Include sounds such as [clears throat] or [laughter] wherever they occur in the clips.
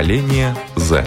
Поколение Z.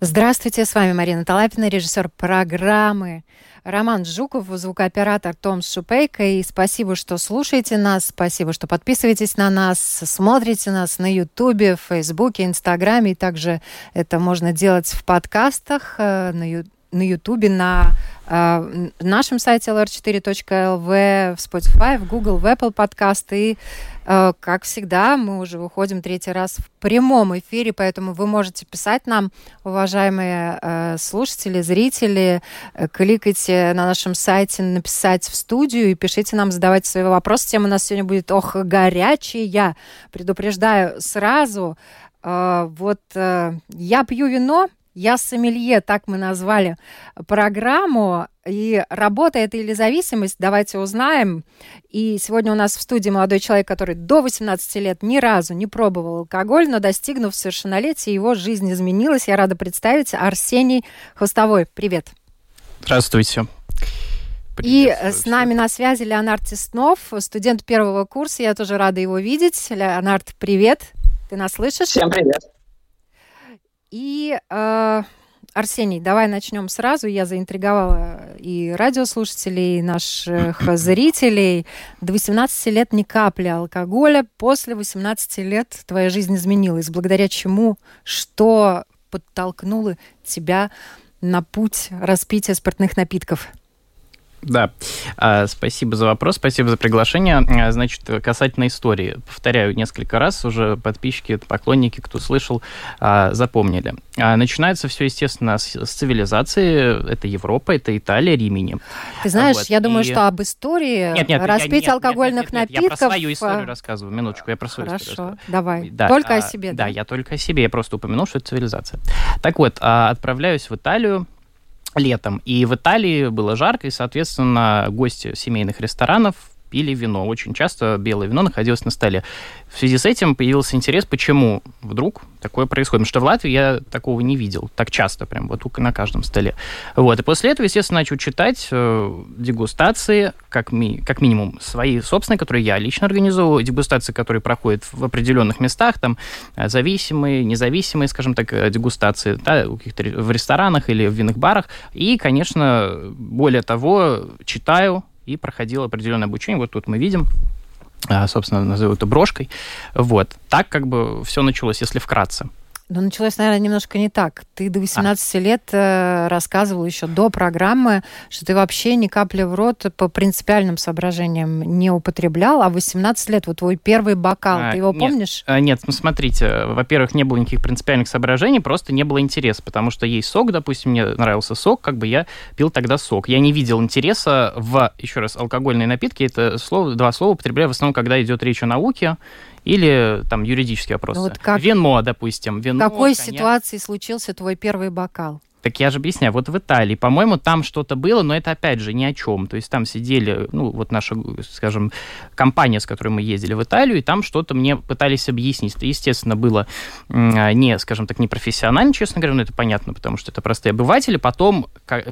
Здравствуйте, с вами Марина Талапина, режиссер программы Роман Жуков, звукооператор Том Шупейко. И спасибо, что слушаете нас, спасибо, что подписываетесь на нас, смотрите нас на Ютубе, Фейсбуке, Инстаграме. И также это можно делать в подкастах э, на Ютубе на Ютубе, на э, нашем сайте lr4.lv, в Spotify, в Google, в Apple подкасты. И, э, как всегда, мы уже выходим третий раз в прямом эфире, поэтому вы можете писать нам, уважаемые э, слушатели, зрители, э, кликайте на нашем сайте «Написать в студию» и пишите нам, задавайте свои вопросы. Тема у нас сегодня будет «Ох, горячая». Предупреждаю сразу, э, вот э, я пью вино, я сомелье, так мы назвали программу. И работа это или зависимость, давайте узнаем. И сегодня у нас в студии молодой человек, который до 18 лет ни разу не пробовал алкоголь, но достигнув совершеннолетия, его жизнь изменилась. Я рада представить Арсений Хвостовой. Привет. Здравствуйте. И с нами на связи Леонард Теснов, студент первого курса. Я тоже рада его видеть. Леонард, привет. Ты нас слышишь? Всем привет. И э, Арсений, давай начнем сразу. Я заинтриговала и радиослушателей, и наших [coughs] зрителей. До 18 лет ни капли алкоголя. После 18 лет твоя жизнь изменилась. Благодаря чему? Что подтолкнуло тебя на путь распития спиртных напитков? Да, а, спасибо за вопрос, спасибо за приглашение. А, значит, касательно истории, повторяю несколько раз, уже подписчики, поклонники, кто слышал, а, запомнили. Начинается все, естественно, с, цивилизации. Это Европа, это Италия, Римини. Ты знаешь, вот. я думаю, И... что об истории нет, нет, распития нет, алкогольных нет, нет, нет, напитков... Я про свою историю рассказываю, минуточку, я про свою Хорошо, историю рассказываю. давай. Да, только а, о себе. Да? да, я только о себе, я просто упомянул, что это цивилизация. Так вот, отправляюсь в Италию, летом. И в Италии было жарко, и, соответственно, гости семейных ресторанов пили вино. Очень часто белое вино находилось на столе. В связи с этим появился интерес, почему вдруг такое происходит. Потому что в Латвии я такого не видел так часто, прям вот на каждом столе. Вот. И после этого, естественно, начал читать э, дегустации, как, ми, как минимум свои собственные, которые я лично организовываю, дегустации, которые проходят в определенных местах, там э, зависимые, независимые, скажем так, э, дегустации да, в ресторанах или в винных барах. И, конечно, более того, читаю и проходил определенное обучение. Вот тут мы видим а, собственно, назову это брошкой. Вот. Так как бы все началось, если вкратце. Но началось, наверное, немножко не так. Ты до 18 а. лет э, рассказывал еще до программы, что ты вообще ни капли в рот по принципиальным соображениям не употреблял, а 18 лет, вот твой первый бокал, а, ты его нет, помнишь? А, нет, ну смотрите, во-первых, не было никаких принципиальных соображений, просто не было интереса, потому что есть сок, допустим, мне нравился сок, как бы я пил тогда сок. Я не видел интереса в, еще раз, алкогольные напитки, это слово, два слова употребляю в основном, когда идет речь о науке, или там юридические вопросы. Ну, вот как... Вино, допустим. Вино, в какой коньяк. ситуации случился твой первый бокал? Так я же объясняю, вот в Италии, по-моему, там что-то было, но это опять же ни о чем. То есть там сидели, ну, вот наша, скажем, компания, с которой мы ездили в Италию, и там что-то мне пытались объяснить. Естественно, было не, скажем так, не профессионально, честно говоря, но это понятно, потому что это простые обыватели. Потом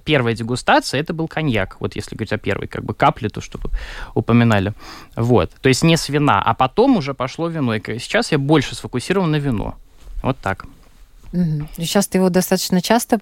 первая дегустация, это был коньяк. Вот если говорить о первой, как бы капле, то, что вы упоминали. Вот. То есть не с вина, а потом уже пошло вино. И сейчас я больше сфокусирован на вино. Вот так. Сейчас ты его достаточно часто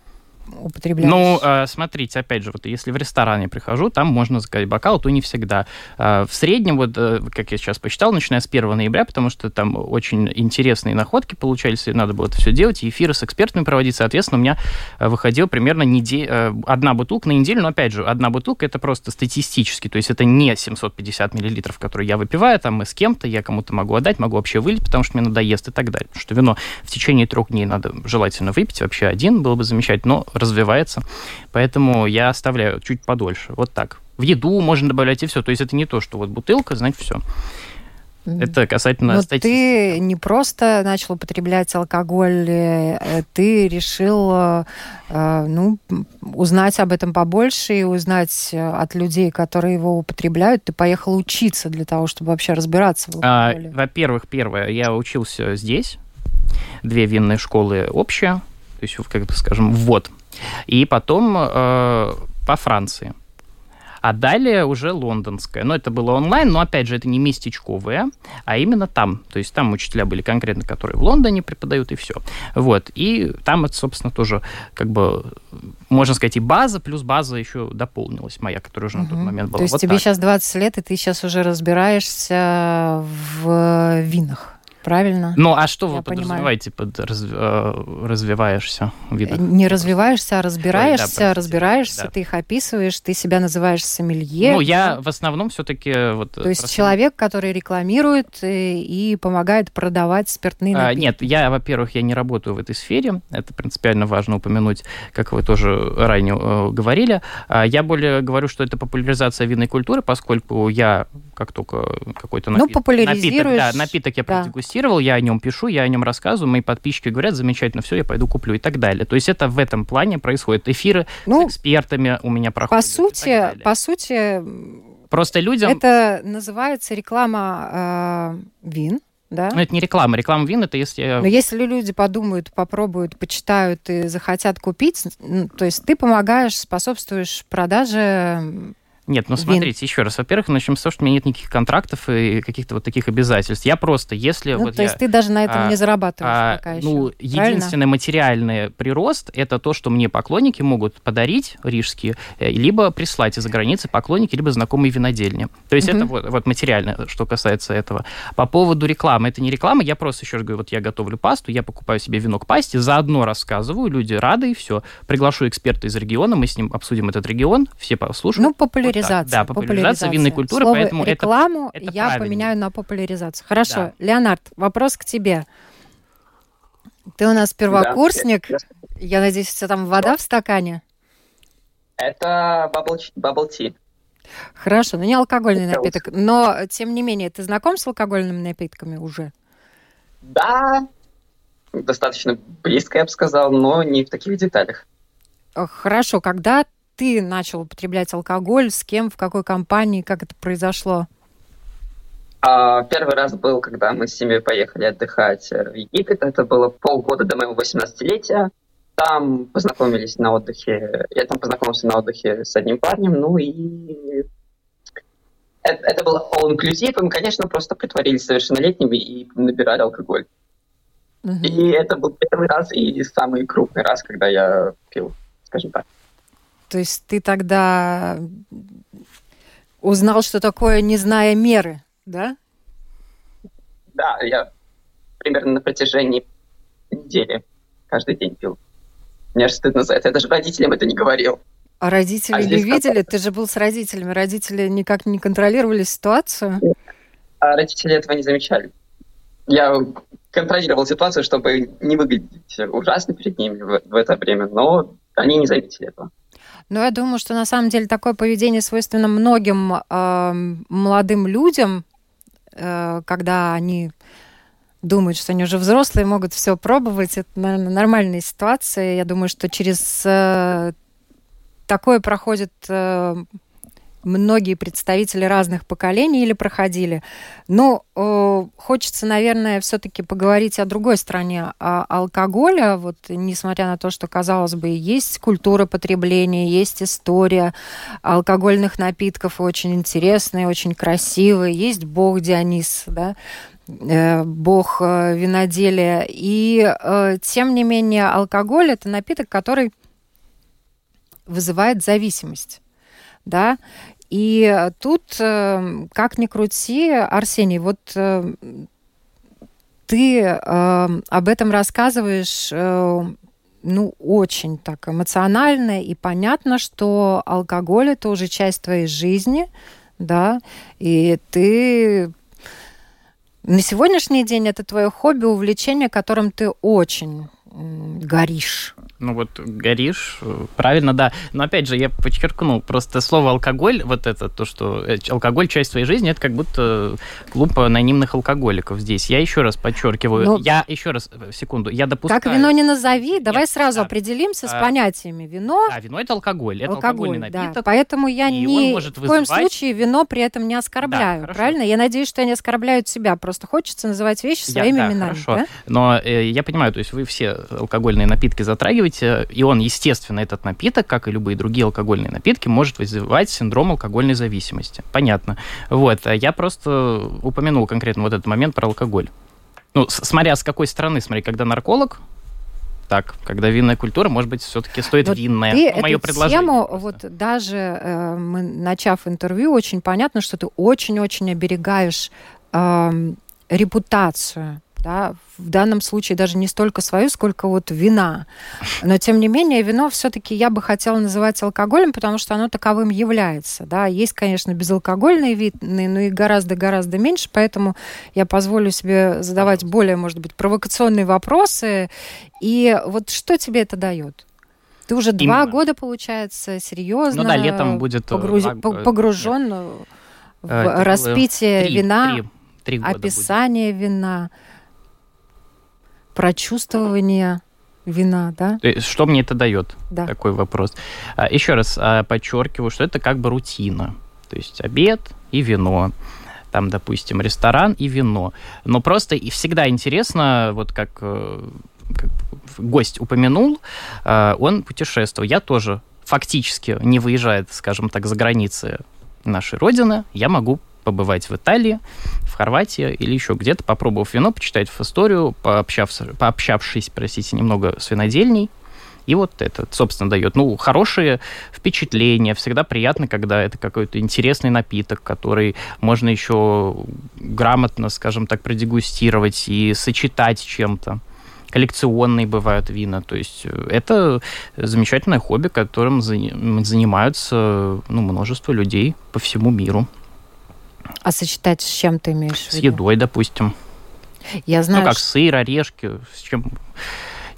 употребляешь? Ну, э, смотрите, опять же, вот если в ресторане прихожу, там можно заказать бокал, то не всегда. Э, в среднем, вот, э, как я сейчас посчитал, начиная с 1 ноября, потому что там очень интересные находки получались, и надо было это все делать, и эфиры с экспертами проводить, соответственно, у меня выходила примерно неделя, одна бутылка на неделю, но, опять же, одна бутылка это просто статистически, то есть это не 750 миллилитров, которые я выпиваю, там, с кем-то, я кому-то могу отдать, могу вообще вылить, потому что мне надоест и так далее. Потому что вино в течение трех дней надо желательно выпить, вообще один было бы замечательно, но развивается. Поэтому я оставляю чуть подольше. Вот так. В еду можно добавлять и все. То есть это не то, что вот бутылка, значит, все. Это касательно Но статистики. ты не просто начал употреблять алкоголь, э, ты решил э, э, ну, узнать об этом побольше и узнать от людей, которые его употребляют. Ты поехал учиться для того, чтобы вообще разбираться в а, алкоголе. А, во-первых, первое, я учился здесь. Две винные школы общие. То есть, как бы скажем, ввод и потом э, по Франции. А далее уже лондонская. Но это было онлайн, но, опять же, это не местечковое, а именно там. То есть там учителя были конкретно, которые в Лондоне преподают, и все. Вот. И там это, собственно, тоже как бы, можно сказать, и база, плюс база еще дополнилась моя, которая уже угу. на тот момент была. То есть вот тебе так. сейчас 20 лет, и ты сейчас уже разбираешься в винах правильно? Ну, а что вы понимаю. подразумеваете под раз, э, развиваешься? Видно? Не развиваешься, а разбираешься, Ой, да, разбираешься, Да. ты их описываешь, ты себя называешь сомелье. Ну, я в основном все-таки вот... То есть просто- человек, который рекламирует и, и помогает продавать спиртные А, напитки. Нет, я, во-первых, я не работаю в этой сфере. Это принципиально важно упомянуть, как вы тоже ранее э, говорили. А, Я более говорю, что это популяризация винной культуры, поскольку я как только какой-то Ну, напит- популяризируешь, напиток, да, напиток я да. Продегустировал, я о нем пишу, я о нем рассказываю, мои подписчики говорят, замечательно, все, я пойду куплю и так далее. То есть это в этом плане происходит. Эфиры Ну, с экспертами у меня проходят. по сути, по сути, Просто людям... это называется реклама э, вин, да? Ну, это не реклама. Реклама вин, это если... Но если люди подумают, попробуют, почитают и захотят купить, то есть ты помогаешь, способствуешь продаже Нет, ну Вин. смотрите, еще раз. Во-первых, начнем с того, что у меня нет никаких контрактов и каких-то вот таких обязательств. Я просто, если Ну, вот то я... есть ты даже на этом а, не зарабатываешь а, пока ну, еще. правильно? единственный материальный прирост это то, что мне поклонники могут подарить рижские, э, либо прислать из-за границы поклонники, либо знакомые винодельни. То есть Мгм. это вот, вот материально, что касается этого. По поводу рекламы, это не реклама, я просто еще раз говорю, вот я готовлю пасту, я покупаю себе вино к пасте, заодно рассказываю, люди рады, и все. Приглашу эксперта из региона, мы с ним обсудим этот регион, все послушают. Ну, Вот так. популяризация. Да, популяризация винной культуры, Слово поэтому это рекламу это я правильно. поменяю на популяризацию. Хорошо, Да. Леонард, вопрос к тебе. Ты у нас первокурсник. Да. Я надеюсь, у тебя там вода в стакане? Это bubble, bubble tea. Хорошо, ну не алкогольный Это напиток. Но, тем не менее, ты знаком с алкогольными напитками уже? Да, достаточно близко, я бы сказал, но не в таких деталях. Хорошо, когда ты начал употреблять алкоголь, с кем, в какой компании, как это произошло? А, первый раз был, когда мы с семьей поехали отдыхать э, в Египет. Это было полгода до моего 18-летия. Там познакомились на отдыхе. Я там познакомился на отдыхе с одним парнем. Ну и это, это было all-inclusive. Мы, конечно, просто притворились совершеннолетними и набирали алкоголь. Мгм. И это был первый раз и самый крупный раз, когда я пил, скажем так. То есть ты тогда узнал, что такое, не зная меры, да? Да, я примерно на протяжении недели каждый день пил. Мне аж стыдно за это. Я даже родителям это не говорил. А родители А не видели? Ты же был с родителями. Родители никак не контролировали ситуацию. А родители этого не замечали. Я контролировал ситуацию, чтобы не выглядеть ужасно перед ними в, в это время, но они не заметили этого. Но я думаю, что на самом деле такое поведение свойственно многим эм, молодым людям, э, когда они думают, что они уже взрослые, могут все пробовать. Это, наверное, нормальная ситуация. Я думаю, что через э, такое проходят э, многие представители разных поколений или проходили. Но э, хочется, наверное, все-таки поговорить о другой стороне о алкоголя. Вот, несмотря на то, что, казалось бы, есть культура потребления, есть история алкогольных напитков, очень интересная, очень красивая. Есть бог Дионис, да, э, бог э, виноделия. И, э, тем не менее, алкоголь – это напиток, который вызывает зависимость. Да? И тут, э, как ни крути, Арсений, вот э, ты э, об этом рассказываешь э, ну, очень так эмоционально и понятно, что алкоголь это уже часть твоей жизни, да, и ты на сегодняшний день это твое хобби, увлечение, которым ты очень горишь. Ну вот горишь, правильно, да. Но опять же, я подчеркну, просто слово алкоголь, вот это, то, что э, алкоголь часть твоей жизни, это как будто клуб анонимных алкоголиков здесь. Я еще раз подчеркиваю, Ну, я еще раз, э, секунду, я допускаю... Как вино не назови, давай Нет, сразу да. определимся с А, понятиями. Вино, А, вино это алкоголь, это алкоголь, алкогольный да. напиток. Поэтому я и он ни может в коем вызывать- случае вино при этом не оскорбляю, хорошо. правильно? Я надеюсь, что я не оскорбляю тебя, просто хочется называть вещи Я- своими да, именами. хорошо. да? Но э, я понимаю, то есть вы все алкогольные напитки затрагиваете, выпиваете, и он, естественно, этот напиток, как и любые другие алкогольные напитки, может вызывать синдром алкогольной зависимости. Понятно. Вот, а я просто упомянул конкретно вот этот момент про алкоголь. Ну, смотря с какой стороны, смотри, когда нарколог, так, когда винная культура, может быть, все-таки стоит вот винная. Ты ну, мое предложение. Тему, вот даже э, мы, начав интервью, очень понятно, что ты очень-очень оберегаешь э, репутацию да, в данном случае даже не столько свою, сколько вот вина. Но, тем не менее, вино все-таки я бы хотела называть алкоголем, потому что оно таковым является. Да. Есть, конечно, безалкогольные вины, но их гораздо-гораздо меньше, поэтому я позволю себе задавать более, может быть, провокационные вопросы. И вот что тебе это дает? Ты уже Именно. два года, получается, серьезно ну, да, летом будет погруз... погружен нет. в э, распитие три, вина, три, три описание будет. вина прочувствование вина, да? Что мне это дает? Да. Такой вопрос. А, еще раз а, подчеркиваю, что это как бы рутина. То есть обед и вино там, допустим, ресторан и вино. Но просто и всегда интересно, вот как, э, как гость упомянул, э, он путешествовал. Я тоже фактически не выезжает, скажем так, за границы нашей родины, я могу побывать в Италии, в Хорватии или еще где-то, попробовав вино, почитать в историю, пообщавшись, пообщавшись, простите, немного с винодельней, и вот это, собственно, дает, ну, хорошие впечатления. Всегда приятно, когда это какой-то интересный напиток, который можно еще грамотно, скажем так, продегустировать и сочетать чем-то. Коллекционные бывают вина. То есть э, это замечательное хобби, которым занимаются ну, множество людей по всему миру. А сочетать с чем ты имеешь в виду? С едой, допустим. Я знаю. Ну, как сыр, орешки, с чем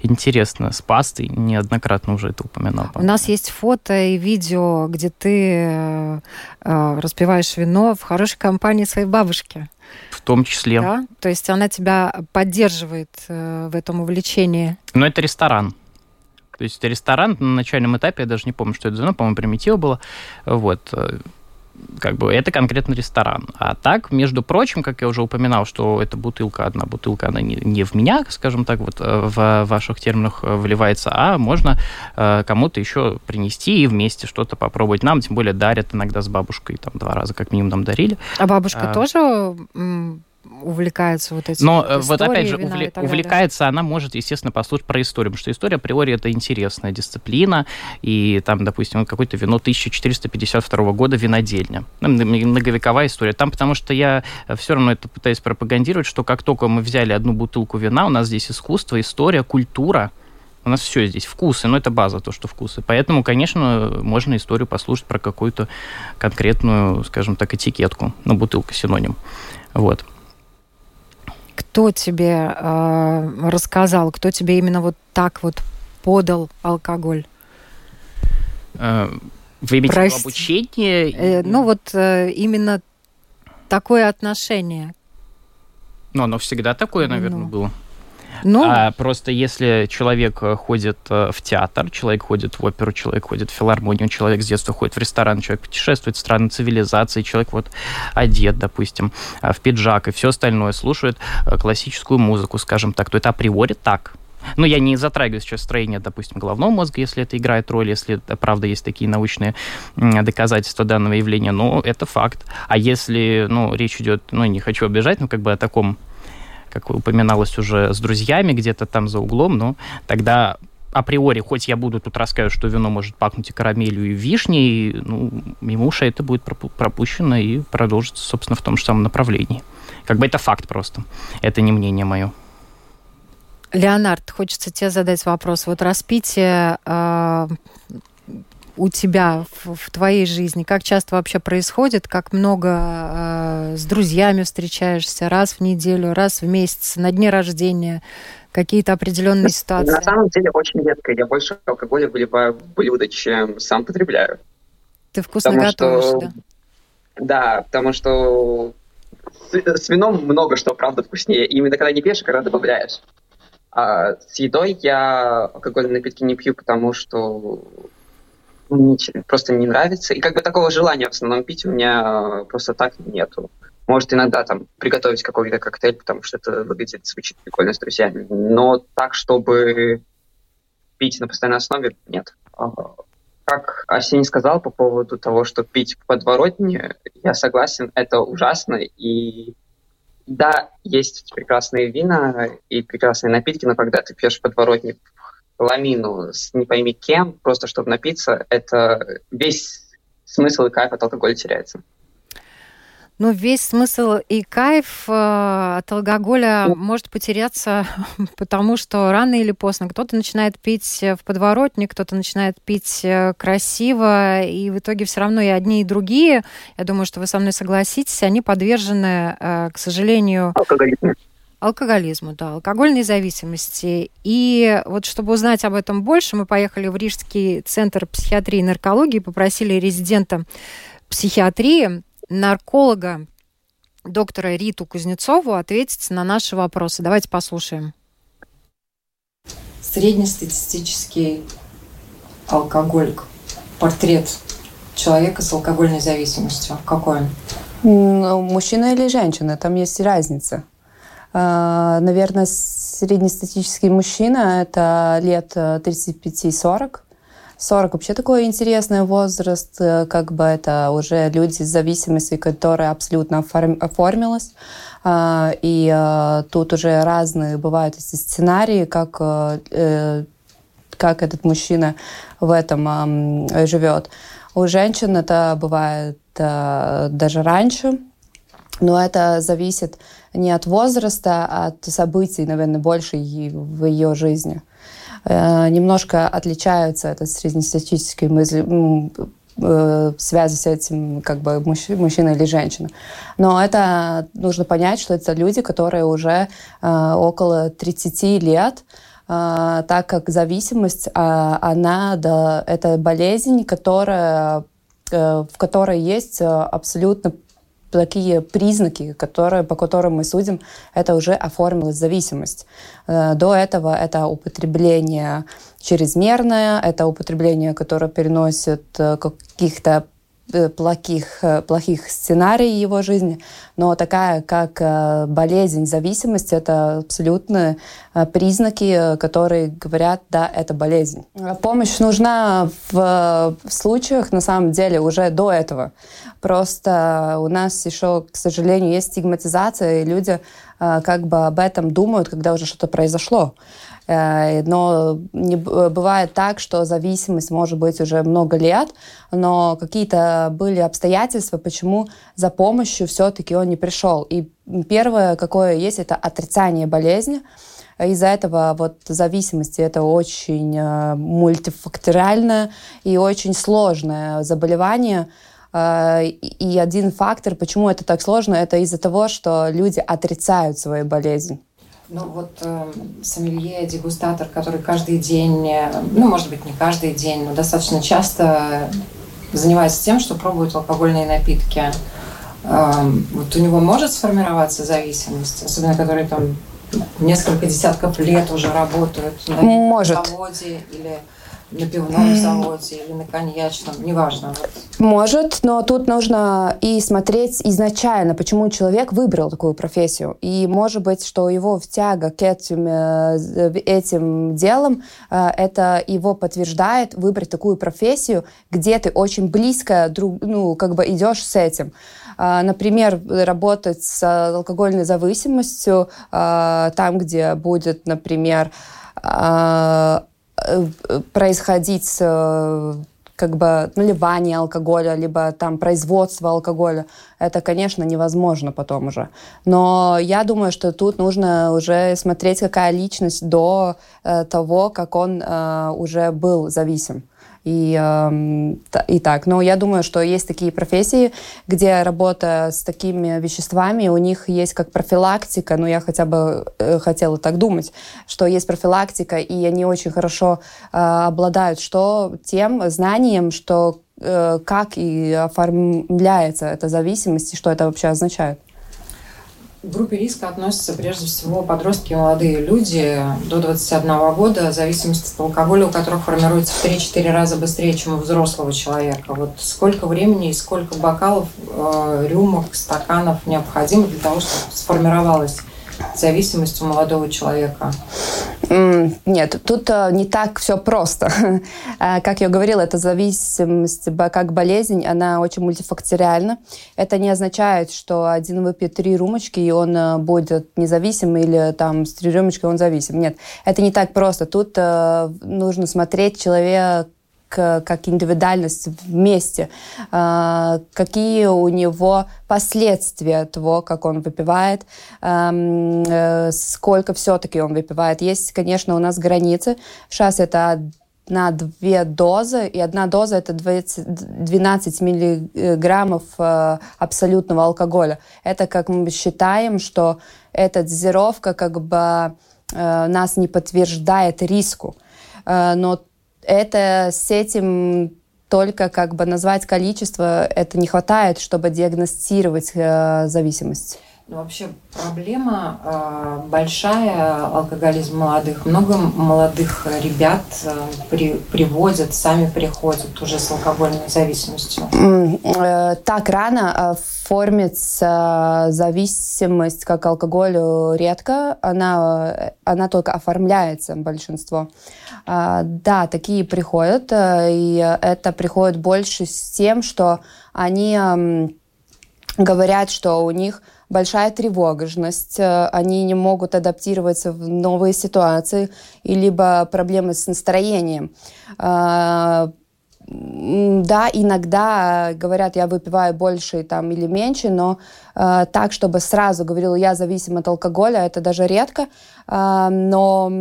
интересно, с пастой, неоднократно уже это упоминал. У нас есть фото и видео, где ты э, э, распиваешь вино в хорошей компании своей бабушки. В том числе. Да? То есть она тебя поддерживает э, в этом увлечении. Но это ресторан. То есть это ресторан на начальном этапе, я даже не помню, что это за вино, по-моему, примитива было. Вот как бы это конкретно ресторан. А так, между прочим, как я уже упоминал, что эта бутылка, одна бутылка, она не, не в меня, скажем так, вот э, в ваших терминах э, вливается, а можно э, кому-то еще принести и вместе что-то попробовать. Нам, тем более, дарят иногда с бабушкой, там два раза как минимум нам дарили. А бабушка а, тоже увлекается вот этим. Но вот, вот опять же, увле- увлекается она может, естественно, послушать про историю, потому что история априори это интересная дисциплина, и там, допустим, какое-то вино 1452 года винодельня. Ну, многовековая история. Там, потому что я все равно это пытаюсь пропагандировать, что как только мы взяли одну бутылку вина, у нас здесь искусство, история, культура, у нас все здесь, вкусы, но это база, то, что вкусы. Поэтому, конечно, можно историю послушать про какую-то конкретную, скажем так, этикетку. Ну, бутылка синоним. Вот кто тебе э, рассказал, кто тебе именно вот так вот подал алкоголь? Э, вы имеете Прости. обучение? Э, ну вот э, именно такое отношение. Ну, оно всегда такое, наверное, ну. было. Ну, а просто если человек э, ходит э, в театр, человек ходит в оперу, человек ходит в филармонию, человек с детства ходит в ресторан, человек путешествует в страны цивилизации, человек вот одет, допустим, э, в пиджак и все остальное, слушает классическую музыку, скажем так, то это априори так. Ну, я не затрагиваю сейчас строение, допустим, головного мозга, если это играет роль, если, правда, есть такие научные доказательства данного явления, но это факт. А если, ну, речь идет, ну, не хочу обижать, но как бы о таком как упоминалось уже, с друзьями где-то там за углом, но тогда априори, хоть я буду тут рассказывать, что вино может пахнуть и карамелью, и вишней, ну, мимо ушей это будет пропущено и продолжится, собственно, в том же самом направлении. Как бы это факт просто. Это не мнение мое. Леонард, хочется тебе задать вопрос. Вот распитие э, у тебя в, в твоей жизни? Как часто вообще происходит? Как много э, с друзьями встречаешься? Раз в неделю, раз в месяц, на дне рождения? Какие-то определенные ситуации? На самом деле очень редко. Я больше алкоголя выливаю в блюдо, чем сам потребляю. Ты вкусно потому готовишь, что... да? Да, потому что с, с вином много что, правда, вкуснее. И именно когда не пьешь, а когда добавляешь. А с едой я алкогольные напитки не пью, потому что просто не нравится. И как бы такого желания в основном пить у меня просто так нету. Может, иногда там приготовить какой-то коктейль, потому что это выглядит, звучит прикольно с друзьями. Но так, чтобы пить на постоянной основе нет. А, как Арсений сказал по поводу того, что пить в подворотне, я согласен, это ужасно. И да, есть прекрасные вина и прекрасные напитки, но когда ты пьешь в подворотне ламину с не пойми кем, просто чтобы напиться, это весь смысл и кайф от алкоголя теряется. Ну, весь смысл и кайф э, от алкоголя ну. может потеряться, [laughs] потому что рано или поздно кто-то начинает пить в подворотне, кто-то начинает пить э, красиво, и в итоге все равно и одни, и другие, я думаю, что вы со мной согласитесь, они подвержены, э, к сожалению... Алкоголизму. Алкоголизму, да, алкогольной зависимости. И вот чтобы узнать об этом больше, мы поехали в Рижский центр психиатрии и наркологии, попросили резидента психиатрии нарколога доктора Риту Кузнецову ответить на наши вопросы. Давайте послушаем. Среднестатистический алкоголик. Портрет человека с алкогольной зависимостью. Какой он? Ну, мужчина или женщина, там есть разница. А, наверное, среднестатистический мужчина – это лет 35-40. 40 вообще такой интересный возраст, э, как бы это уже люди с зависимостью, которая абсолютно оформилась. И э, тут уже разные бывают сценарии, как, э, как этот мужчина в этом живет. У женщин это бывает даже раньше, но это зависит не от возраста, а от событий, наверное, больше в ее жизни. Э, немножко отличаются это среднестатистические мысли, э, связи с этим как бы мужчина или женщина. Но это нужно понять, что это люди, которые уже э, около 30 лет, так как зависимость, а, она, да, это болезнь, которая, в которой есть абсолютно такие признаки, которые, по которым мы судим, это уже оформилась зависимость. Э, до этого это употребление чрезмерное, это употребление, которое переносит э, каких-то плохих, э, плохих сценариев его жизни, но такая, как э, болезнь, зависимость, это абсолютно признаки, которые говорят, да, это болезнь. Помощь нужна в, в случаях, на самом деле, уже до этого. Просто у нас еще, к сожалению, есть стигматизация, и люди как бы об этом думают, когда уже что-то произошло. Э, но не, бывает так, что зависимость может быть уже много лет, но какие-то были обстоятельства, почему за помощью все-таки он не пришел. И первое, какое есть, это отрицание болезни. Из-за этого вот зависимости это очень э, мультифакториальное и очень сложное заболевание. Э, и один фактор, почему это так сложно, это из-за того, что люди отрицают свою болезнь. Ну вот э, сомелье, дегустатор, который каждый день, э, ну может быть не каждый день, но достаточно часто занимается тем, что пробует алкогольные напитки. Э, вот у него может сформироваться зависимость, особенно который там несколько десятков лет уже работают на может. заводе или на пивном заводе или на коньячном, неважно. Может, но тут нужно и смотреть изначально, почему человек выбрал такую профессию. И может быть, что его тяга к этим, э, этим делам, э, это его подтверждает выбрать такую профессию, где ты очень близко друг, ну, как бы идешь с этим. Э, например, работать с алкогольной зависимостью, там, где будет, например, Э, происходить э, как бы наливание алкоголя, либо там производство алкоголя, это, конечно, невозможно потом уже. Но я думаю, что тут нужно уже смотреть, какая личность до э, того, как он э, уже был зависим и, э, и так. Но я думаю, что есть такие профессии, где работа с такими веществами, у них есть как профилактика, ну я хотя бы э, хотела так думать, что есть профилактика, и они очень хорошо э, обладают что тем знанием, что э, как и оформляется эта зависимость, и что это вообще означает. В группе риска относятся прежде всего подростки и молодые люди до 21 года, зависимость от алкоголя, у которых формируется в 3-4 раза быстрее, чем у взрослого человека. Вот сколько времени и сколько бокалов, э, рюмок, стаканов необходимо для того, чтобы сформировалась зависимость у молодого человека? Нет, тут э, не так все просто. [laughs] Э, как я говорила, эта зависимость как болезнь, она очень мультифакториальна. Это не означает, что один выпьет три рюмочки, и он э, будет независим, или там с три рюмочки он зависим. Нет, это не так просто. Тут нужно смотреть человека как индивидуальность вместе, а, какие у него последствия того, как он выпивает, э, сколько все-таки он выпивает. Есть, конечно, у нас границы. Сейчас это на две дозы, и одна доза это 20, 12 миллиграммов э, абсолютного алкоголя. Это как мы считаем, что эта дозировка как бы э, нас не подтверждает риску. Но это с этим только как бы назвать количество, это не хватает, чтобы диагностировать э, зависимость. Ну, вообще проблема э, большая, алкоголизм молодых. Много молодых ребят э, при, приводят, сами приходят уже с алкогольной зависимостью. Э, так рано оформится зависимость как алкоголю редко, она, она только оформляется большинство. Да, такие приходят, э, и это приходит больше с тем, что они говорят, что у них большая тревожность, э, они не могут адаптироваться в новые ситуации, и либо проблемы с настроением. А, да, иногда говорят, я выпиваю больше там, или меньше, но э, так, чтобы сразу говорил, я зависим от алкоголя, это даже редко, э, но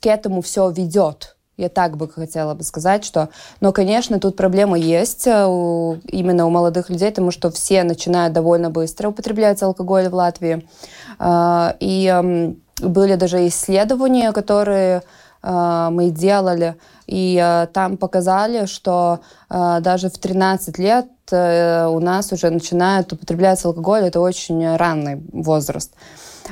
к этому все ведет. Я так бы хотела бы сказать, что... Но, конечно, тут проблема есть э, у, именно у молодых людей, потому что все начинают довольно быстро употреблять алкоголь в Латвии. А, и были даже исследования, которые мы делали, и э, там показали, что э, даже в 13 лет у нас уже начинают употреблять алкоголь, это очень ранний возраст.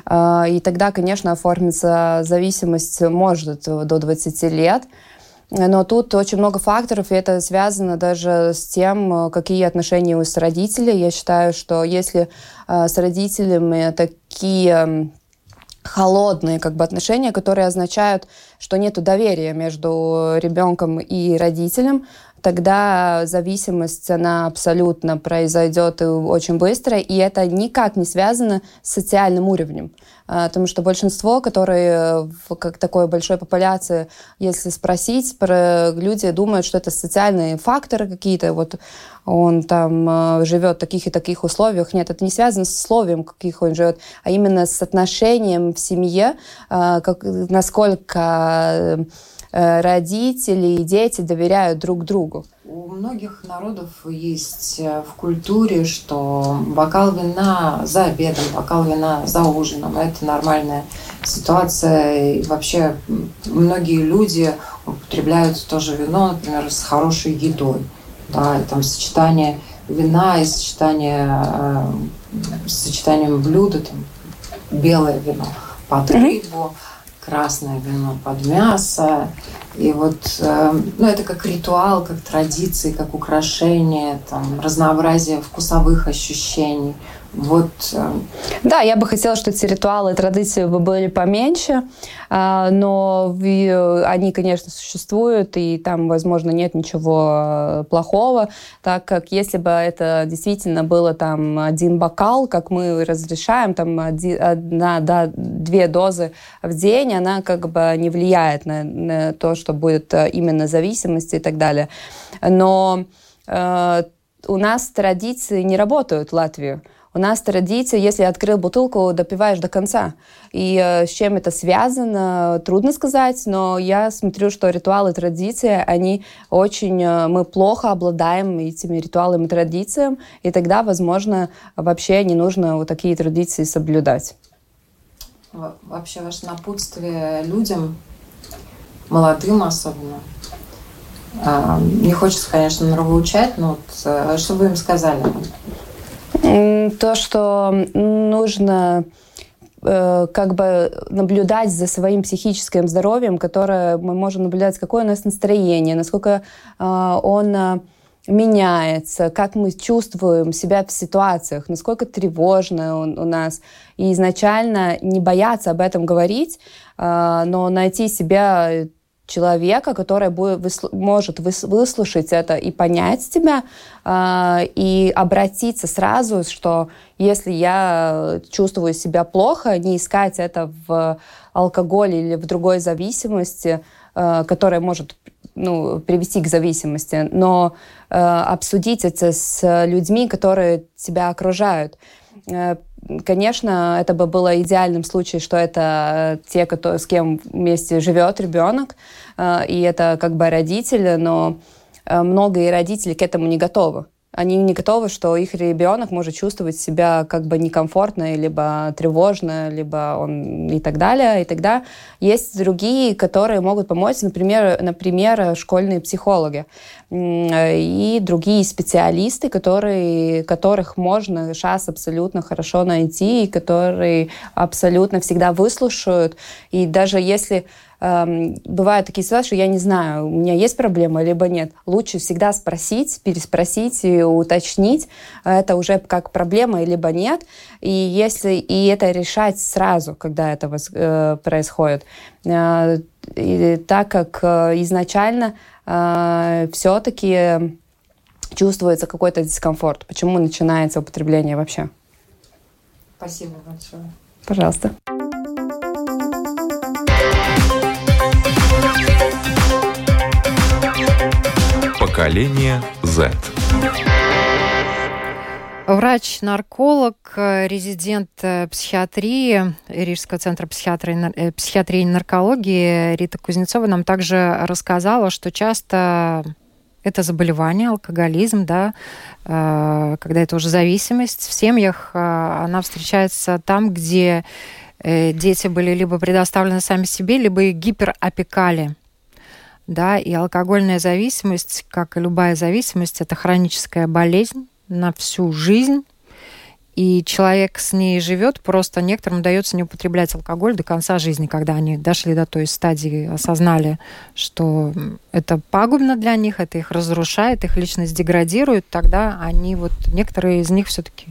И тогда, конечно, оформиться зависимость может до 20 лет. Но тут очень много факторов, и это связано даже с тем, какие отношения у с родителями. Я считаю, что если э, с родителями такие холодные как бы отношения, которые означают, что нет доверия между ребенком и родителем, тогда зависимость, она абсолютно произойдет очень быстро, и это никак не связано с социальным уровнем. А, потому что большинство, которые в как такой большой популяции, если спросить, про люди думают, что это социальные факторы какие-то, вот он там а, живет в таких и таких условиях. Нет, это не связано с условием, каких он живет, а именно с отношением в семье, а, как, насколько Э, родители и дети доверяют друг другу. У многих народов есть э, в культуре, что бокал вина за обедом, бокал вина за ужином – это нормальная ситуация. И вообще многие люди употребляют тоже вино, например, с хорошей едой. Да, и там сочетание вина и сочетание, э, сочетанием блюда, там, белое вино под рыбу. Mm-hmm красное вино под мясо. И вот, э, ну, это как ритуал, как традиции, как украшение, там, разнообразие вкусовых ощущений. Вот. Э, да, я бы хотела, чтобы эти ритуалы и традиции бы были поменьше, а, но они, конечно, существуют, и там, возможно, нет ничего э, плохого, так как если бы это действительно было там один бокал, как мы разрешаем, там одна, да, две дозы в день, она как бы не влияет на, на то, что будет э, именно зависимость и так далее. Но э, у нас традиции не работают в Латвии. У нас традиция, если открыл бутылку, допиваешь до конца. И э, с чем это связано, трудно сказать, но я смотрю, что ритуалы, традиции, они очень, э, мы плохо обладаем этими ритуалами, традициями, и тогда, возможно, вообще не нужно вот такие традиции соблюдать. Вообще ваше напутствие людям, молодым особенно, а, не хочется, конечно, нравоучать, но вот, э, что вы им сказали? То, что нужно э, как бы наблюдать за своим психическим здоровьем, которое мы можем наблюдать, какое у нас настроение, насколько э, он меняется, как мы чувствуем себя в ситуациях, насколько тревожно у, у нас. И изначально не бояться об этом говорить, э, но найти себя человека, который будет, выслу, может выслушать это и понять тебя, э, и обратиться сразу, что если я чувствую себя плохо, не искать это в алкоголе или в другой зависимости, э, которая может ну, привести к зависимости, но э, обсудить это с людьми, которые тебя окружают. Э, конечно, это бы было идеальным случаем, что это те, кто, с кем вместе живет ребенок, э, и это как бы родители, но э, многие родители к этому не готовы они не готовы, что их ребенок может чувствовать себя как бы некомфортно, либо тревожно, либо он и так далее. И тогда есть другие, которые могут помочь, например, например школьные психологи и другие специалисты, которые, которых можно сейчас абсолютно хорошо найти, и которые абсолютно всегда выслушают. И даже если бывают такие ситуации, что я не знаю, у меня есть проблема, либо нет. Лучше всегда спросить, переспросить и уточнить, это уже как проблема, либо нет. И если и это решать сразу, когда это э, происходит. Э, и так как э, изначально все-таки чувствуется какой-то дискомфорт. Почему начинается употребление вообще? Спасибо большое. Пожалуйста. Поколение Z. Врач-нарколог, резидент э, психиатрии Рижского центра психиатрии, э, психиатрии и наркологии Рита Кузнецова нам также рассказала, что часто это заболевание, алкоголизм, да, э, когда это уже зависимость. В семьях она встречается там, где дети были либо предоставлены сами себе, либо их гиперопекали да, и алкогольная зависимость, как и любая зависимость, это хроническая болезнь на всю жизнь, и человек с ней живет, просто некоторым удается не употреблять алкоголь до конца жизни, когда они дошли до той стадии, осознали, что это пагубно для них, это их разрушает, их личность деградирует, тогда они вот, некоторые из них все-таки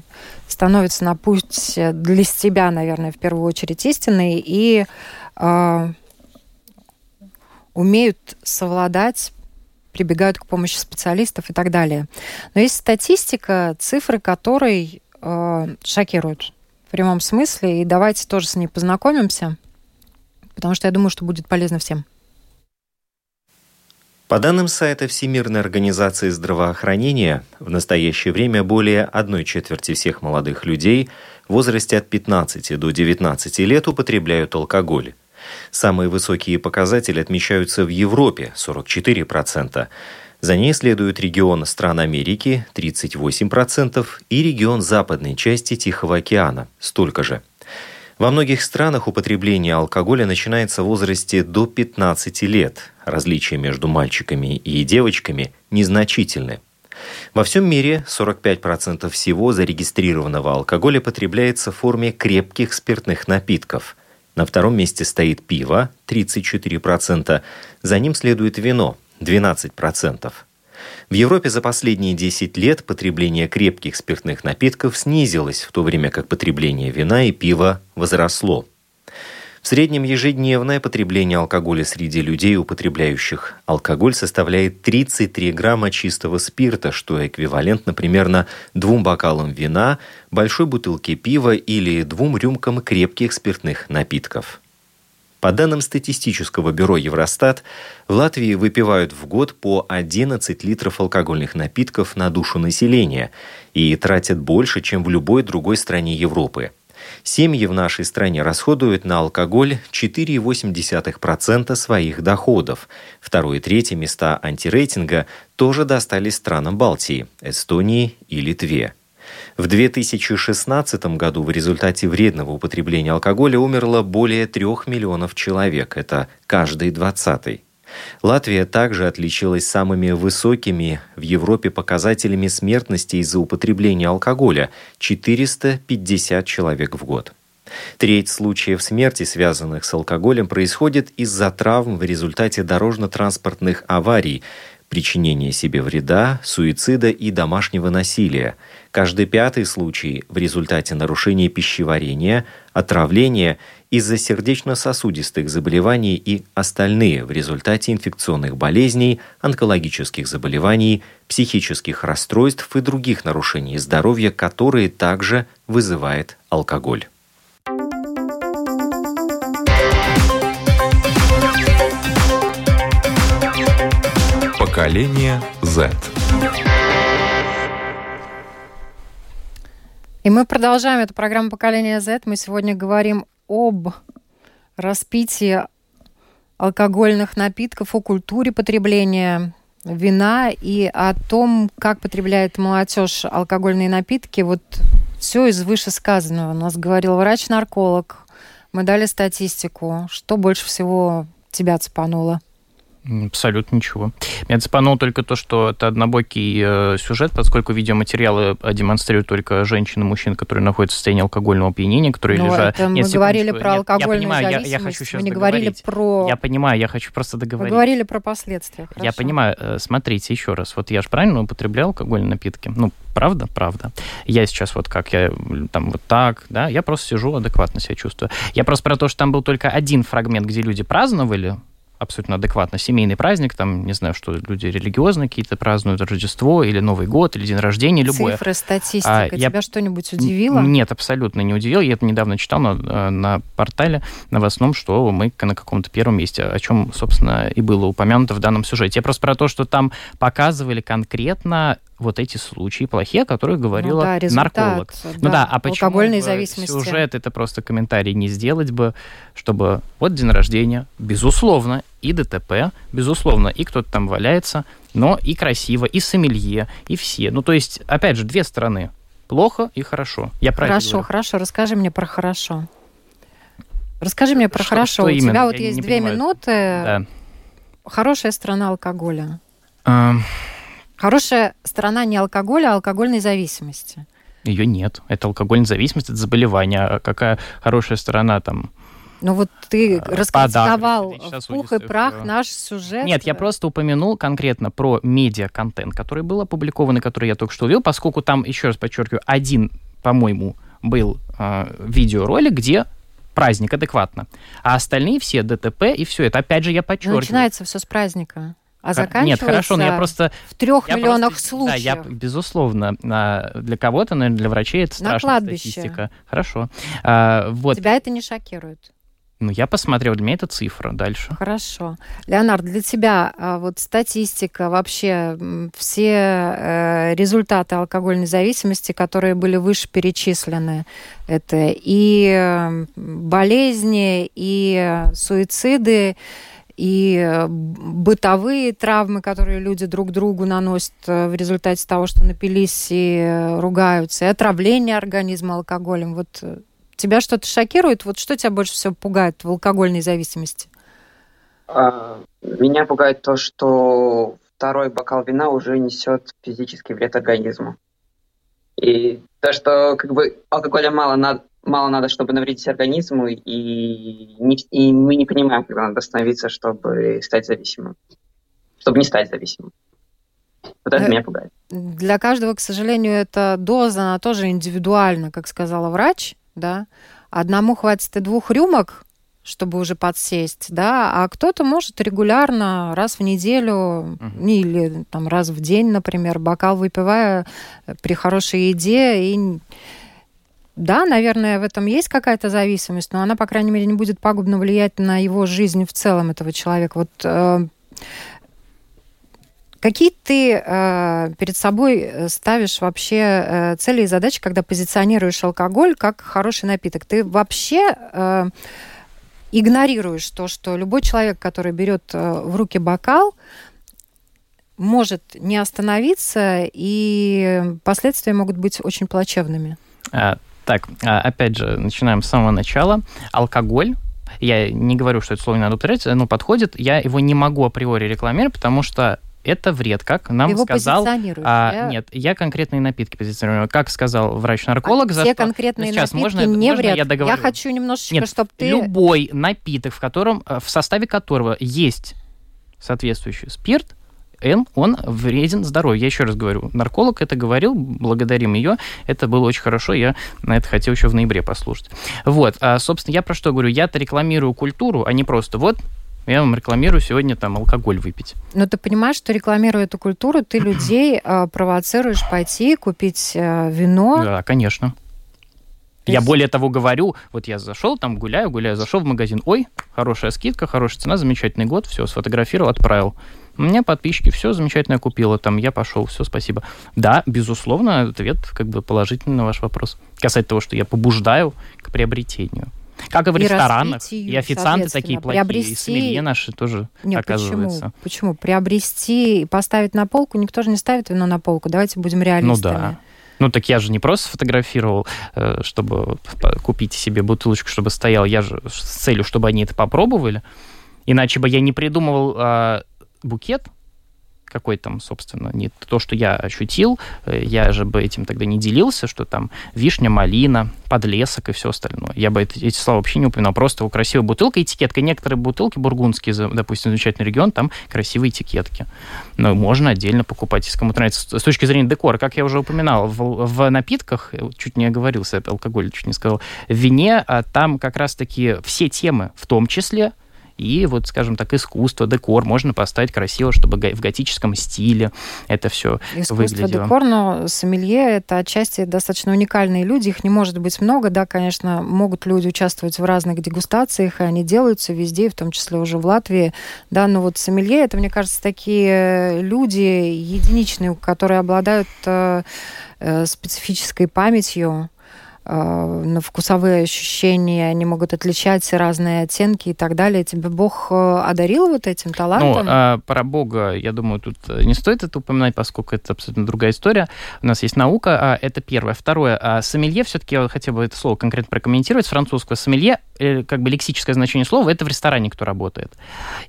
становятся на путь для себя, наверное, в первую очередь истинный, и э, умеют совладать прибегают к помощи специалистов и так далее. Но есть статистика, цифры которой э, шокируют в прямом смысле, и давайте тоже с ней познакомимся, потому что я думаю, что будет полезно всем. По данным сайта Всемирной организации здравоохранения, в настоящее время более одной четверти всех молодых людей в возрасте от 15 до 19 лет употребляют алкоголь. Самые высокие показатели отмечаются в Европе – 44%. За ней следует регион стран Америки – 38% и регион западной части Тихого океана – столько же. Во многих странах употребление алкоголя начинается в возрасте до 15 лет. Различия между мальчиками и девочками незначительны. Во всем мире 45% всего зарегистрированного алкоголя потребляется в форме крепких спиртных напитков – на втором месте стоит пиво 34%, за ним следует вино 12%. В Европе за последние 10 лет потребление крепких спиртных напитков снизилось, в то время как потребление вина и пива возросло. В среднем ежедневное потребление алкоголя среди людей, употребляющих алкоголь, составляет 33 грамма чистого спирта, что эквивалентно примерно двум бокалам вина, большой бутылке пива или двум рюмкам крепких спиртных напитков. По данным статистического бюро Евростат, в Латвии выпивают в год по 11 литров алкогольных напитков на душу населения и тратят больше, чем в любой другой стране Европы – Семьи в нашей стране расходуют на алкоголь 4,8% своих доходов. Второе и третье места антирейтинга тоже достались странам Балтии, Эстонии и Литве. В 2016 году в результате вредного употребления алкоголя умерло более трех миллионов человек. Это каждый двадцатый. Латвия также отличилась самыми высокими в Европе показателями смертности из-за употребления алкоголя – 450 человек в год. Треть случаев смерти, связанных с алкоголем, происходит из-за травм в результате дорожно-транспортных аварий. причинения себе вреда, суицида и домашнего насилия. Каждый пятый случай в результате нарушения пищеварения, отравления из-за сердечно-сосудистых заболеваний и остальные в результате инфекционных болезней, онкологических заболеваний, психических расстройств и других нарушений здоровья, которые также вызывает алкоголь. Поколение Z. И мы продолжаем эту программу «Поколение Z». Мы сегодня говорим об распитии алкогольных напитков, о культуре потребления вина и о том, как потребляет молодежь алкогольные напитки. Вот все из вышесказанного. У нас говорил врач-нарколог. Мы дали статистику. Что больше всего тебя цепануло? Абсолютно ничего. Меня цепануло только то, что это однобокий э, сюжет, поскольку видеоматериалы э, демонстрируют только женщин и мужчин, которые находятся в состоянии алкогольного опьянения, которые Но лежат... Это мы Нет, говорили про Нет, алкогольную я понимаю, зависимость. Я, я хочу сейчас мы не договорить. говорили про... Я понимаю, я хочу просто договорить. Мы говорили про последствия. Я хорошо. понимаю, э, смотрите еще раз. Вот я же правильно употреблял алкогольные напитки? Ну, правда? Правда. Я сейчас вот как, я там вот так, да, я просто сижу, адекватно себя чувствую. Я просто про то, что там был только один фрагмент, где люди праздновали, абсолютно адекватно. Семейный праздник, там, не знаю, что люди религиозные какие-то празднуют, Рождество или Новый год, или день рождения, любое. Цифры, статистика. А, я- Тебя что-нибудь удивило? Нет, абсолютно не удивил. Я это недавно читал на, э, на портале новостном, что мы на каком-то первом месте, о чем, собственно, и было упомянуто в данном сюжете. Я просто про то, что там показывали конкретно вот эти случаи плохие, о которых говорила ну, да, результат, нарколог. Ну да, а почему алкогольной зависимости. сюжет это просто комментарий не сделать бы, чтобы вот день рождения, безусловно, и ДТП, безусловно, и кто-то там валяется, но и красиво, и сомелье, и все. Ну, то есть, опять же, две стороны. Плохо и хорошо. Я это Хорошо, говорю. хорошо. Расскажи мне про хорошо. Расскажи мне про Что- хорошо. что У именно? тебя вот Я есть не две понимаю. минуты. Да. Хорошая сторона алкоголя. Эм, Хорошая сторона не алкоголя, а алкогольной зависимости. Ее нет. Это алкогольная зависимость, это заболевание. А какая хорошая сторона там? Ну вот ты Э, раскритиковал в пух и прах наш сюжет. Нет, я просто упомянул конкретно про медиа-контент, который был опубликован и который я только что увидел, поскольку там, еще раз подчеркиваю, один, по-моему, был э, видеоролик, где праздник адекватно. А остальные все ДТП и все это. Опять же, я подчеркиваю. Начинается все с праздника. А заканчивается Нет, хорошо, но я просто... в трех миллионах просто- случаев. Да, я, безусловно, на- для кого-то, наверное, для врачей это На страшная статистика. Хорошо. А, вот, Тебя это не шокирует? ну, я посмотрел, для меня это цифра. Дальше. Хорошо. Леонард, для тебя а, вот статистика, вообще все э, результаты алкогольной зависимости, которые были выше перечислены, это и болезни, и э, суициды, и э, бытовые травмы, которые люди друг другу наносят э, в результате того, что напились и э, ругаются, и отравление организма алкоголем. Вот тебя что-то шокирует? Вот что тебя больше всего пугает в алкогольной зависимости? А, Меня пугает то, что второй бокал вина уже несет физический вред организму. И то, что как бы алкоголя мало надо, мало надо, чтобы навредить организму, и, не- и мы не понимаем, когда надо остановиться, чтобы стать зависимым. Чтобы не стать зависимым. Вот это Э, меня пугает. Для каждого, к сожалению, эта доза, она тоже индивидуальна, как сказала врач, да. Одному хватит и двух рюмок, чтобы уже подсесть, да, а кто-то может регулярно, раз в неделю Мгм. или там раз в день, например, бокал выпивая э, при хорошей еде и да, наверное, в этом есть какая-то зависимость, но она, по крайней мере, не будет пагубно влиять на его жизнь в целом этого человека. Вот э, Какие ты э, перед собой э, ставишь вообще э, цели и задачи, когда позиционируешь алкоголь как хороший напиток? Ты вообще э, игнорируешь то, что любой человек, который берет э, в руки бокал, может не остановиться, и последствия могут быть очень плачевными. А, так, а, опять же, начинаем с самого начала. Алкоголь. Я не говорю, что это слово не надо употреблять, оно подходит. Я его не могу априори рекламировать, потому что это вред, как нам Его сказал... А, я- Нет, я конкретные напитки позиционирую. Как сказал врач-нарколог, А за те что- конкретные Сейчас напитки можно- не можно вред. я договорю? хочу немножечко, Нет, чтобы ты... Любой напиток, в котором, э, в составе которого есть соответствующий спирт, N, он вреден здоровью. Я еще раз говорю, нарколог это говорил, благодарим ее. Это было очень хорошо, я на это хотел еще в ноябре послушать. Вот, а, собственно, я про что говорю? Я-то рекламирую культуру, а не просто вот я вам рекламирую сегодня там алкоголь выпить. Но ты понимаешь, что рекламируя эту культуру, ты [clears throat] людей э, провоцируешь пойти купить э, вино. Да, конечно. Я более того говорю, вот я зашел, там гуляю, гуляю, зашел в магазин, ой, хорошая скидка, хорошая цена, замечательный год, все, сфотографировал, отправил. У меня подписчики, все замечательно купила, там я пошел, все, спасибо. Да, безусловно, ответ как бы положительный на ваш вопрос. Касательно того, что я побуждаю к приобретению. Как и в и ресторанах. И официанты такие плохие, приобрести... и сомелье наши тоже, Нет, оказывается. Почему? почему? Приобрести и поставить на полку, никто же не ставит вино на полку. Давайте будем реалистами. Ну да. Ну, так я же не просто сфотографировал, э, чтобы купить себе бутылочку, чтобы стоял. Я же с целью, чтобы они это попробовали. Иначе бы я не придумывал а, букет, какой там, собственно, не то, что я ощутил, э, я же бы этим тогда не делился, что там вишня, малина, подлесок и все остальное. Я бы эти, эти слова вообще не упоминал. Просто красивая бутылка, этикетка. Некоторые бутылки бургундские, допустим, замечательный регион, там красивые этикетки. Но можно отдельно покупать, если кому-то нравится. С точки зрения декора, как я уже упоминал, в, в напитках, э, чуть не оговорился, алкоголь чуть не сказал, в вине а там как раз-таки все темы, в том числе и вот, скажем так, искусство, декор можно поставить красиво, чтобы в готическом стиле это все искусство, выглядело. декор, но сомелье — это отчасти достаточно уникальные люди, их не может быть много, да, конечно, могут люди участвовать в разных дегустациях, и они делаются везде, в том числе уже в Латвии, да, но вот сомелье — это, мне кажется, такие люди единичные, которые обладают э, э специфической памятью, Э, на вкусовые ощущения, они могут отличать разные оттенки и так далее. Тебе Бог э, одарил вот этим талантом? Ну, а про Бога, я думаю, тут э, не стоит это упоминать, поскольку это абсолютно другая история. У нас есть наука, а это первое. Второе, а сомелье, все-таки я хотел бы это слово конкретно прокомментировать. С французского сомелье, как бы лексическое значение слова, это в ресторане, кто работает.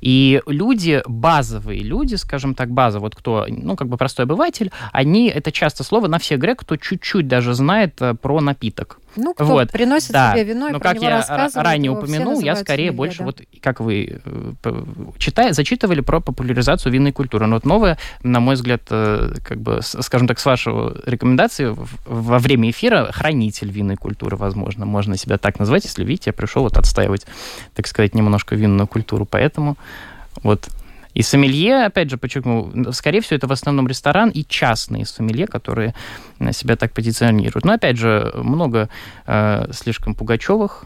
И люди, базовые люди, скажем так, база, вот кто, ну, как бы простой обыватель, они, это часто слово на всех грек, кто чуть-чуть даже знает про напиток напиток. Ну, кто вот. приносит да. себе вино и Но, как я ранее упомянул, я скорее сомелье, больше, да? вот как вы э, читая, зачитывали про популяризацию винной культуры. Но вот новое, на мой взгляд, э, как бы, скажем так, с вашего рекомендации, во время эфира хранитель винной культуры, возможно, можно себя так назвать, если видите, я пришел вот отстаивать, так сказать, немножко винную культуру. Поэтому вот и сомелье, опять же, подчеркну, скорее всего, это в основном ресторан и частные сомелье, которые себя так позиционируют. Но, опять же, много э, слишком Пугачевых,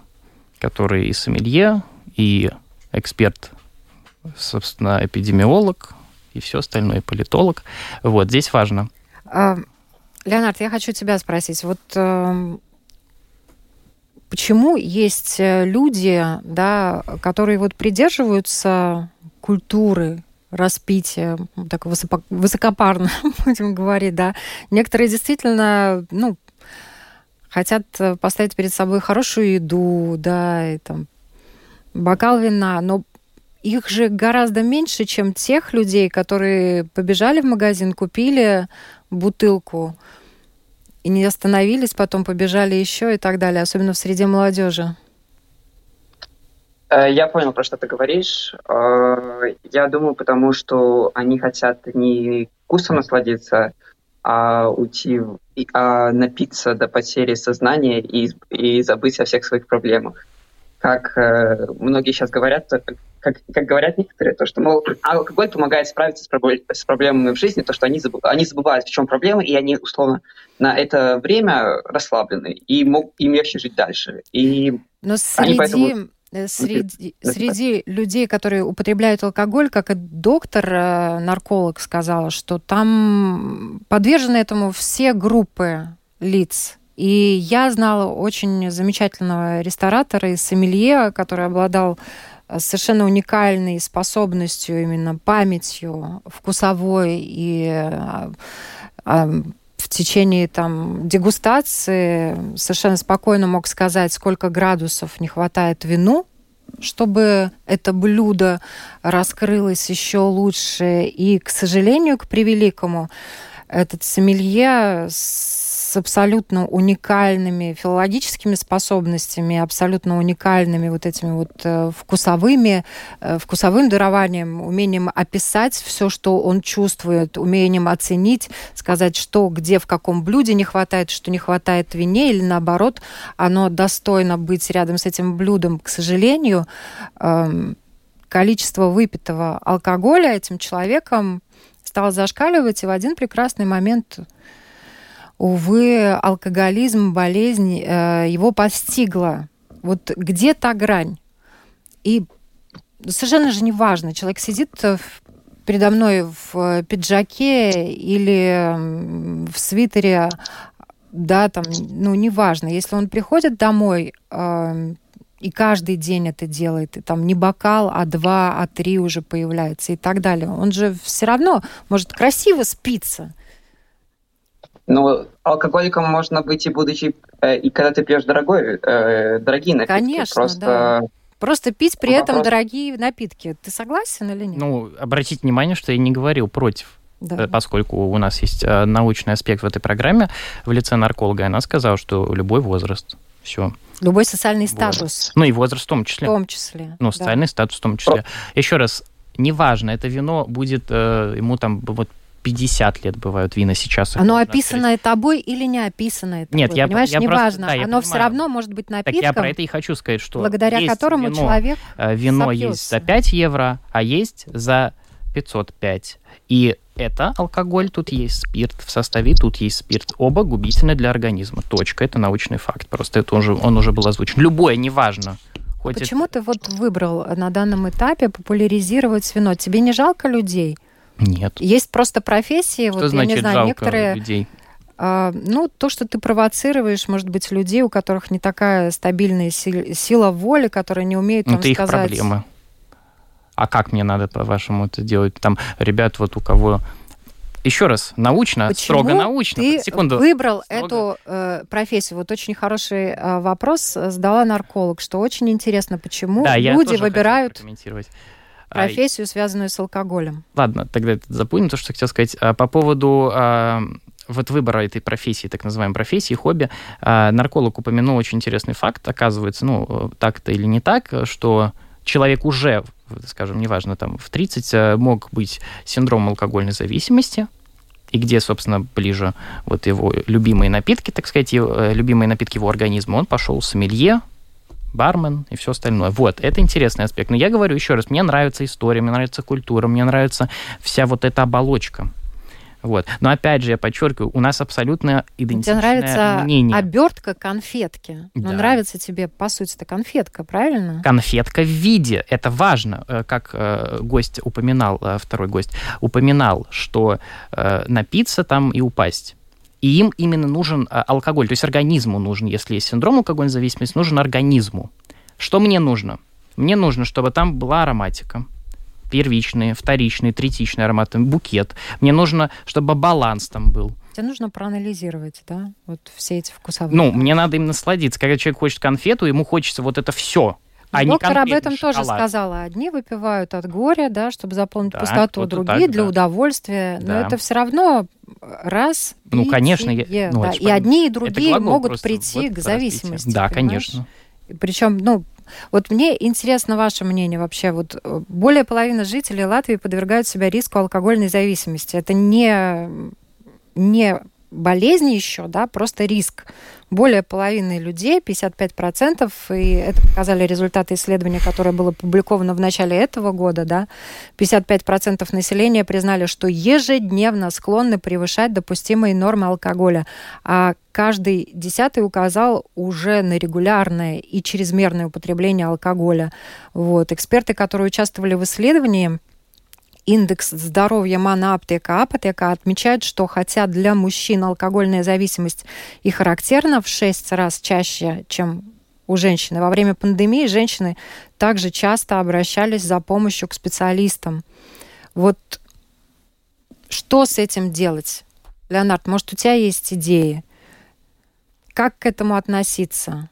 которые и сомелье, и эксперт, собственно, эпидемиолог, и все остальное, политолог. Вот, здесь важно. А, Леонард, я хочу тебя спросить. Вот э, почему есть э, люди, да, которые вот придерживаются культуры распития, так высоко, высокопарно [laughs] будем говорить, да. Некоторые действительно, ну, хотят поставить перед собой хорошую еду, да, и там бокал вина, но их же гораздо меньше, чем тех людей, которые побежали в магазин, купили бутылку и не остановились, потом побежали еще и так далее, особенно в среде молодежи. Э, я понял, про что ты говоришь. Э, я думаю, потому что они хотят не вкусом насладиться, а уйти, а напиться до потери сознания и, и забыть о всех своих проблемах. Как э, многие сейчас говорят, как, как говорят некоторые, то, что, мол, алкоголь помогает справиться с, проблем, с проблемами в жизни, то, что они, забы, они забывают, в чем проблема, и они, условно, на это время расслаблены, и мог, им легче жить дальше. И Но среди... они поэтому среди, среди людей, которые употребляют алкоголь, как и доктор, э, нарколог сказала, что там подвержены этому все группы лиц. И я знала очень замечательного ресторатора из Сомелье, который обладал э, совершенно уникальной способностью, именно памятью вкусовой и в течение там дегустации совершенно спокойно мог сказать, сколько градусов не хватает вину, чтобы это блюдо раскрылось еще лучше. И, к сожалению, к превеликому, этот сомелье с абсолютно уникальными филологическими способностями, абсолютно уникальными вот этими вот э, вкусовыми, э, вкусовым дарованием, умением описать все, что он чувствует, умением оценить, сказать, что где, в каком блюде не хватает, что не хватает вине, или наоборот, оно достойно быть рядом с этим блюдом. К сожалению, эм, количество выпитого алкоголя этим человеком стало зашкаливать, и в один прекрасный момент, увы, алкоголизм, болезнь э, его постигла. Вот где та грань? И совершенно же не важно, человек сидит передо мной в пиджаке или в свитере, да, там, ну, неважно. Если он приходит домой, э, и каждый день это делает, и там не бокал, а два, а три уже появляется и так далее. Он же все равно может красиво спиться. Ну, алкоголиком можно быть и будучи, э, и когда ты пьешь дорогой, э, дорогие напитки. Конечно, Просто... да. Просто пить при Вопрос... этом дорогие напитки. Ты согласен или нет? Ну, обратите внимание, что я не говорил против да. Э, поскольку у нас есть э, научный аспект в этой программе в лице нарколога, она сказала, что любой возраст, все. Любой социальный статус. Вот. Ну и возраст в том числе. В том числе. Ну, социальный да. статус в том числе. Еще раз, неважно, это вино будет э, ему там вот 50 лет бывают вина сейчас. Оно описанное открыть. тобой или не описанное тобой? Нет, я, понимаешь, я неважно. Просто, да, Оно все равно может быть напитком. Так я про это и хочу сказать, что благодаря которому вино, человек э, Вино сопьется. есть за 5 евро, а есть за 505. И это алкоголь, тут есть спирт, в составе тут есть спирт. Оба губительны для организма. Точка. Это научный факт. Просто это уже, он уже был озвучен. Любое, неважно. Хоть Почему это... ты вот выбрал на данном этапе популяризировать вино? Тебе не жалко людей? Нет. Есть просто профессии, что вот значит я не знаю, некоторые. Людей? А, ну, то, что ты провоцируешь, может быть, людей, у которых не такая стабильная сила воли, которые не умеют ну, там, это сказать... их проблемы а как мне надо, по-вашему, это делать? Там, ребят, вот у кого еще раз, научно, Почему строго научно. Ты Секунду. выбрал строго. эту э, профессию. Вот очень хороший э, вопрос задала нарколог, что очень интересно, почему да, люди выбирают а, профессию, связанную с алкоголем. Ладно, тогда это забудем то, что хотел сказать. А, по поводу а, вот выбора этой профессии, так называемой профессии, хобби, а, нарколог упомянул очень интересный факт. Оказывается, ну, так-то или не так, что человек уже, скажем, неважно, там, в 30 э, мог быть синдром алкогольной зависимости, и где, собственно, ближе вот его любимые напитки, так сказать, его, э, любимые напитки его организма, он пошел сомелье, бармен и все остальное. Вот, это интересный аспект. Но я говорю еще раз, мне нравится история, мне нравится культура, мне нравится вся вот эта оболочка. Вот. Но опять же, я подчеркиваю, у нас абсолютно идентичное тебе нравится мнение. обертка конфетки. Но Да. нравится тебе, по сути, это конфетка, правильно? Конфетка в виде. Это важно. Э, Как э, гость упоминал, э, второй гость, упоминал, что напиться там и упасть. И им именно нужен э, алкоголь. То есть организму нужен, если есть синдром алкогольной зависимости, нужен организму. Что мне нужно? Мне нужно, чтобы там была ароматика. Первичный, вторичный, третичный аромат, букет. Мне нужно, чтобы баланс там был. Тебе нужно проанализировать, да, вот все эти вкусовые. Ну, мне надо им насладиться. Когда человек хочет конфету, ему хочется вот это все. А Доктор об этом тоже шоколад. сказала. Одни выпивают от горя, да, чтобы заполнить Да, пустоту, другие так, для да. удовольствия. Но Да. это все равно раз. Ну, конечно, я- питье, ну, да. И одни, и другие могут прийти вот к зависимости. Да, понимаешь? конечно. Причем, ну, вот мне интересно ваше мнение вообще. Вот э, более половины жителей Латвии подвергают себя риску алкогольной зависимости. Это не, не болезнь еще, да, просто риск. Более половины людей, 55%, и это показали результаты исследования, которое было опубликовано в начале этого года, да, 55% населения признали, что ежедневно склонны превышать допустимые нормы алкоголя, а каждый десятый указал уже на регулярное и чрезмерное употребление алкоголя. Вот. Эксперты, которые участвовали в исследовании, индекс здоровья Манаптека Апотека отмечают, что хотя для мужчин алкогольная зависимость и характерна в 6 раз чаще, чем у женщины. Во время пандемии женщины также часто обращались за помощью к специалистам. Вот что с этим делать? Леонард, может, у тебя есть идеи? Как к этому относиться?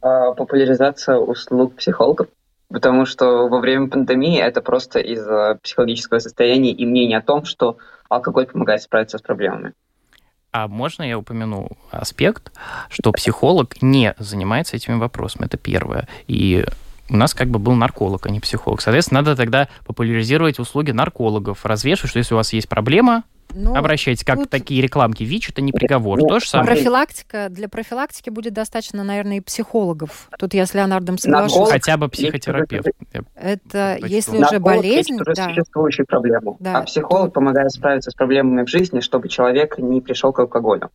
А, популяризация услуг психологов, потому что во время пандемии это просто из-за психологического состояния и мнения о том, что алкоголь помогает справиться с проблемами. А можно я упомяну аспект, что психолог не занимается этими вопросами? Это первое. И у нас как бы был нарколог, а не психолог. Соответственно, надо тогда популяризировать услуги наркологов, развешивать, что если у вас есть проблема, ну, Обращайтесь, как тут... такие рекламки ВИЧ, это не приговор. То же самое. Профилактика, для профилактики будет достаточно, наверное, и психологов. Тут я с Леонардом соглашусь. Хотя бы психотерапевт. Это если уже болезнь... да. существующую проблему. Да. А психолог помогает справиться с проблемами в жизни, чтобы человек не пришел к алкоголю.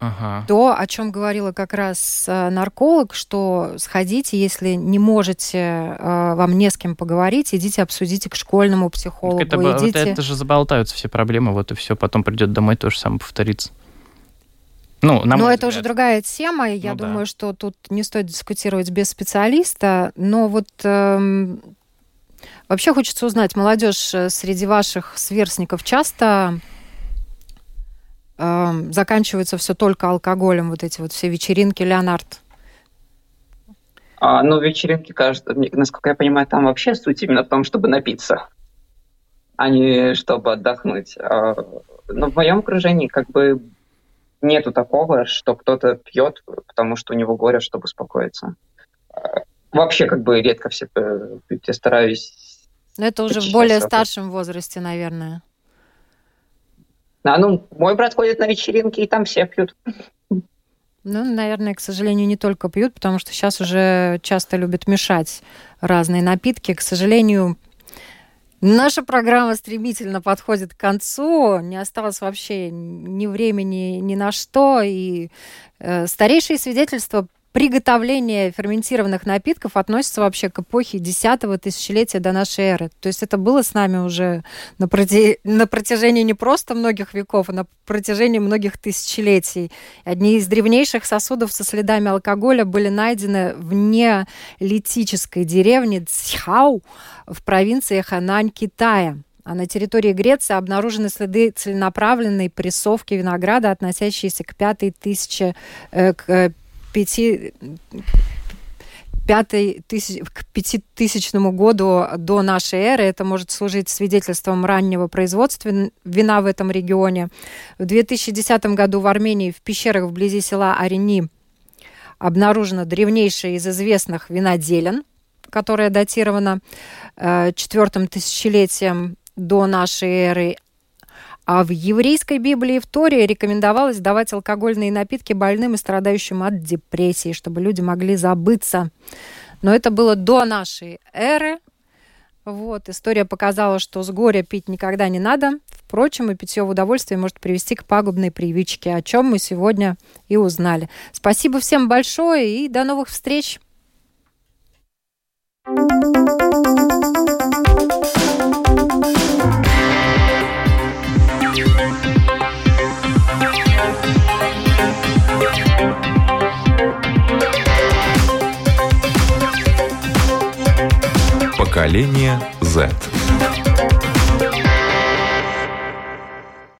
Ага. То, о чем говорила как раз э, нарколог, что сходите, если не можете, э, вам не с кем поговорить, идите обсудите к школьному психологу. Это, идите... это, это же заболтаются все проблемы, вот и все, потом придет домой, то же самое повторится. Ну, на но это взгляд. уже другая тема, и я ну, думаю, да. что тут не стоит дискутировать без специалиста, но вот эм, вообще хочется узнать, молодежь э, среди ваших сверстников часто э, заканчиваются все только алкоголем, вот эти вот все вечеринки, Леонард? А, ну, вечеринки, кажется, насколько я понимаю, там вообще суть именно в том, чтобы напиться, а не чтобы отдохнуть. А, но в моем окружении как бы нету такого, что кто-то пьет, потому что у него горе, чтобы успокоиться. А, вообще как бы редко все э, пьют. Я стараюсь... Но это уже в более старшем возрасте, наверное. А, ну, мой брат ходит на вечеринки, и там все пьют. Ну, наверное, к сожалению, не только пьют, потому что сейчас уже часто любят мешать разные напитки. К сожалению, наша программа стремительно подходит к концу. Не осталось вообще ни времени ни на что. И э, старейшие свидетельства приготовление ферментированных напитков относится вообще к эпохе десятого тысячелетия до нашей эры. То есть это было с нами уже на, проти... на протяжении не просто многих веков, а на протяжении многих тысячелетий. Одни из древнейших сосудов со следами алкоголя были найдены в неолитической деревне Цхау в провинции Ханань, Китая. А на территории Греции обнаружены следы целенаправленной прессовки винограда, относящиеся к пятой тысяче, э, к пяти пятой тысяч, к пятитысячному году до нашей эры. Это может служить свидетельством раннего производства вина в этом регионе. В 2010 году в Армении в пещерах вблизи села Арени обнаружена древнейшая из известных виноделен, которая датирована э, четвертым тысячелетием до нашей эры. А в еврейской Библии в Торе рекомендовалось давать алкогольные напитки больным и страдающим от депрессии, чтобы люди могли забыться. Но это было до нашей эры. Вот, история показала, что с горя пить никогда не надо. Впрочем, и питье в удовольствие может привести к пагубной привычке, о чем мы сегодня и узнали. Спасибо всем большое и до новых встреч! Поколение Z.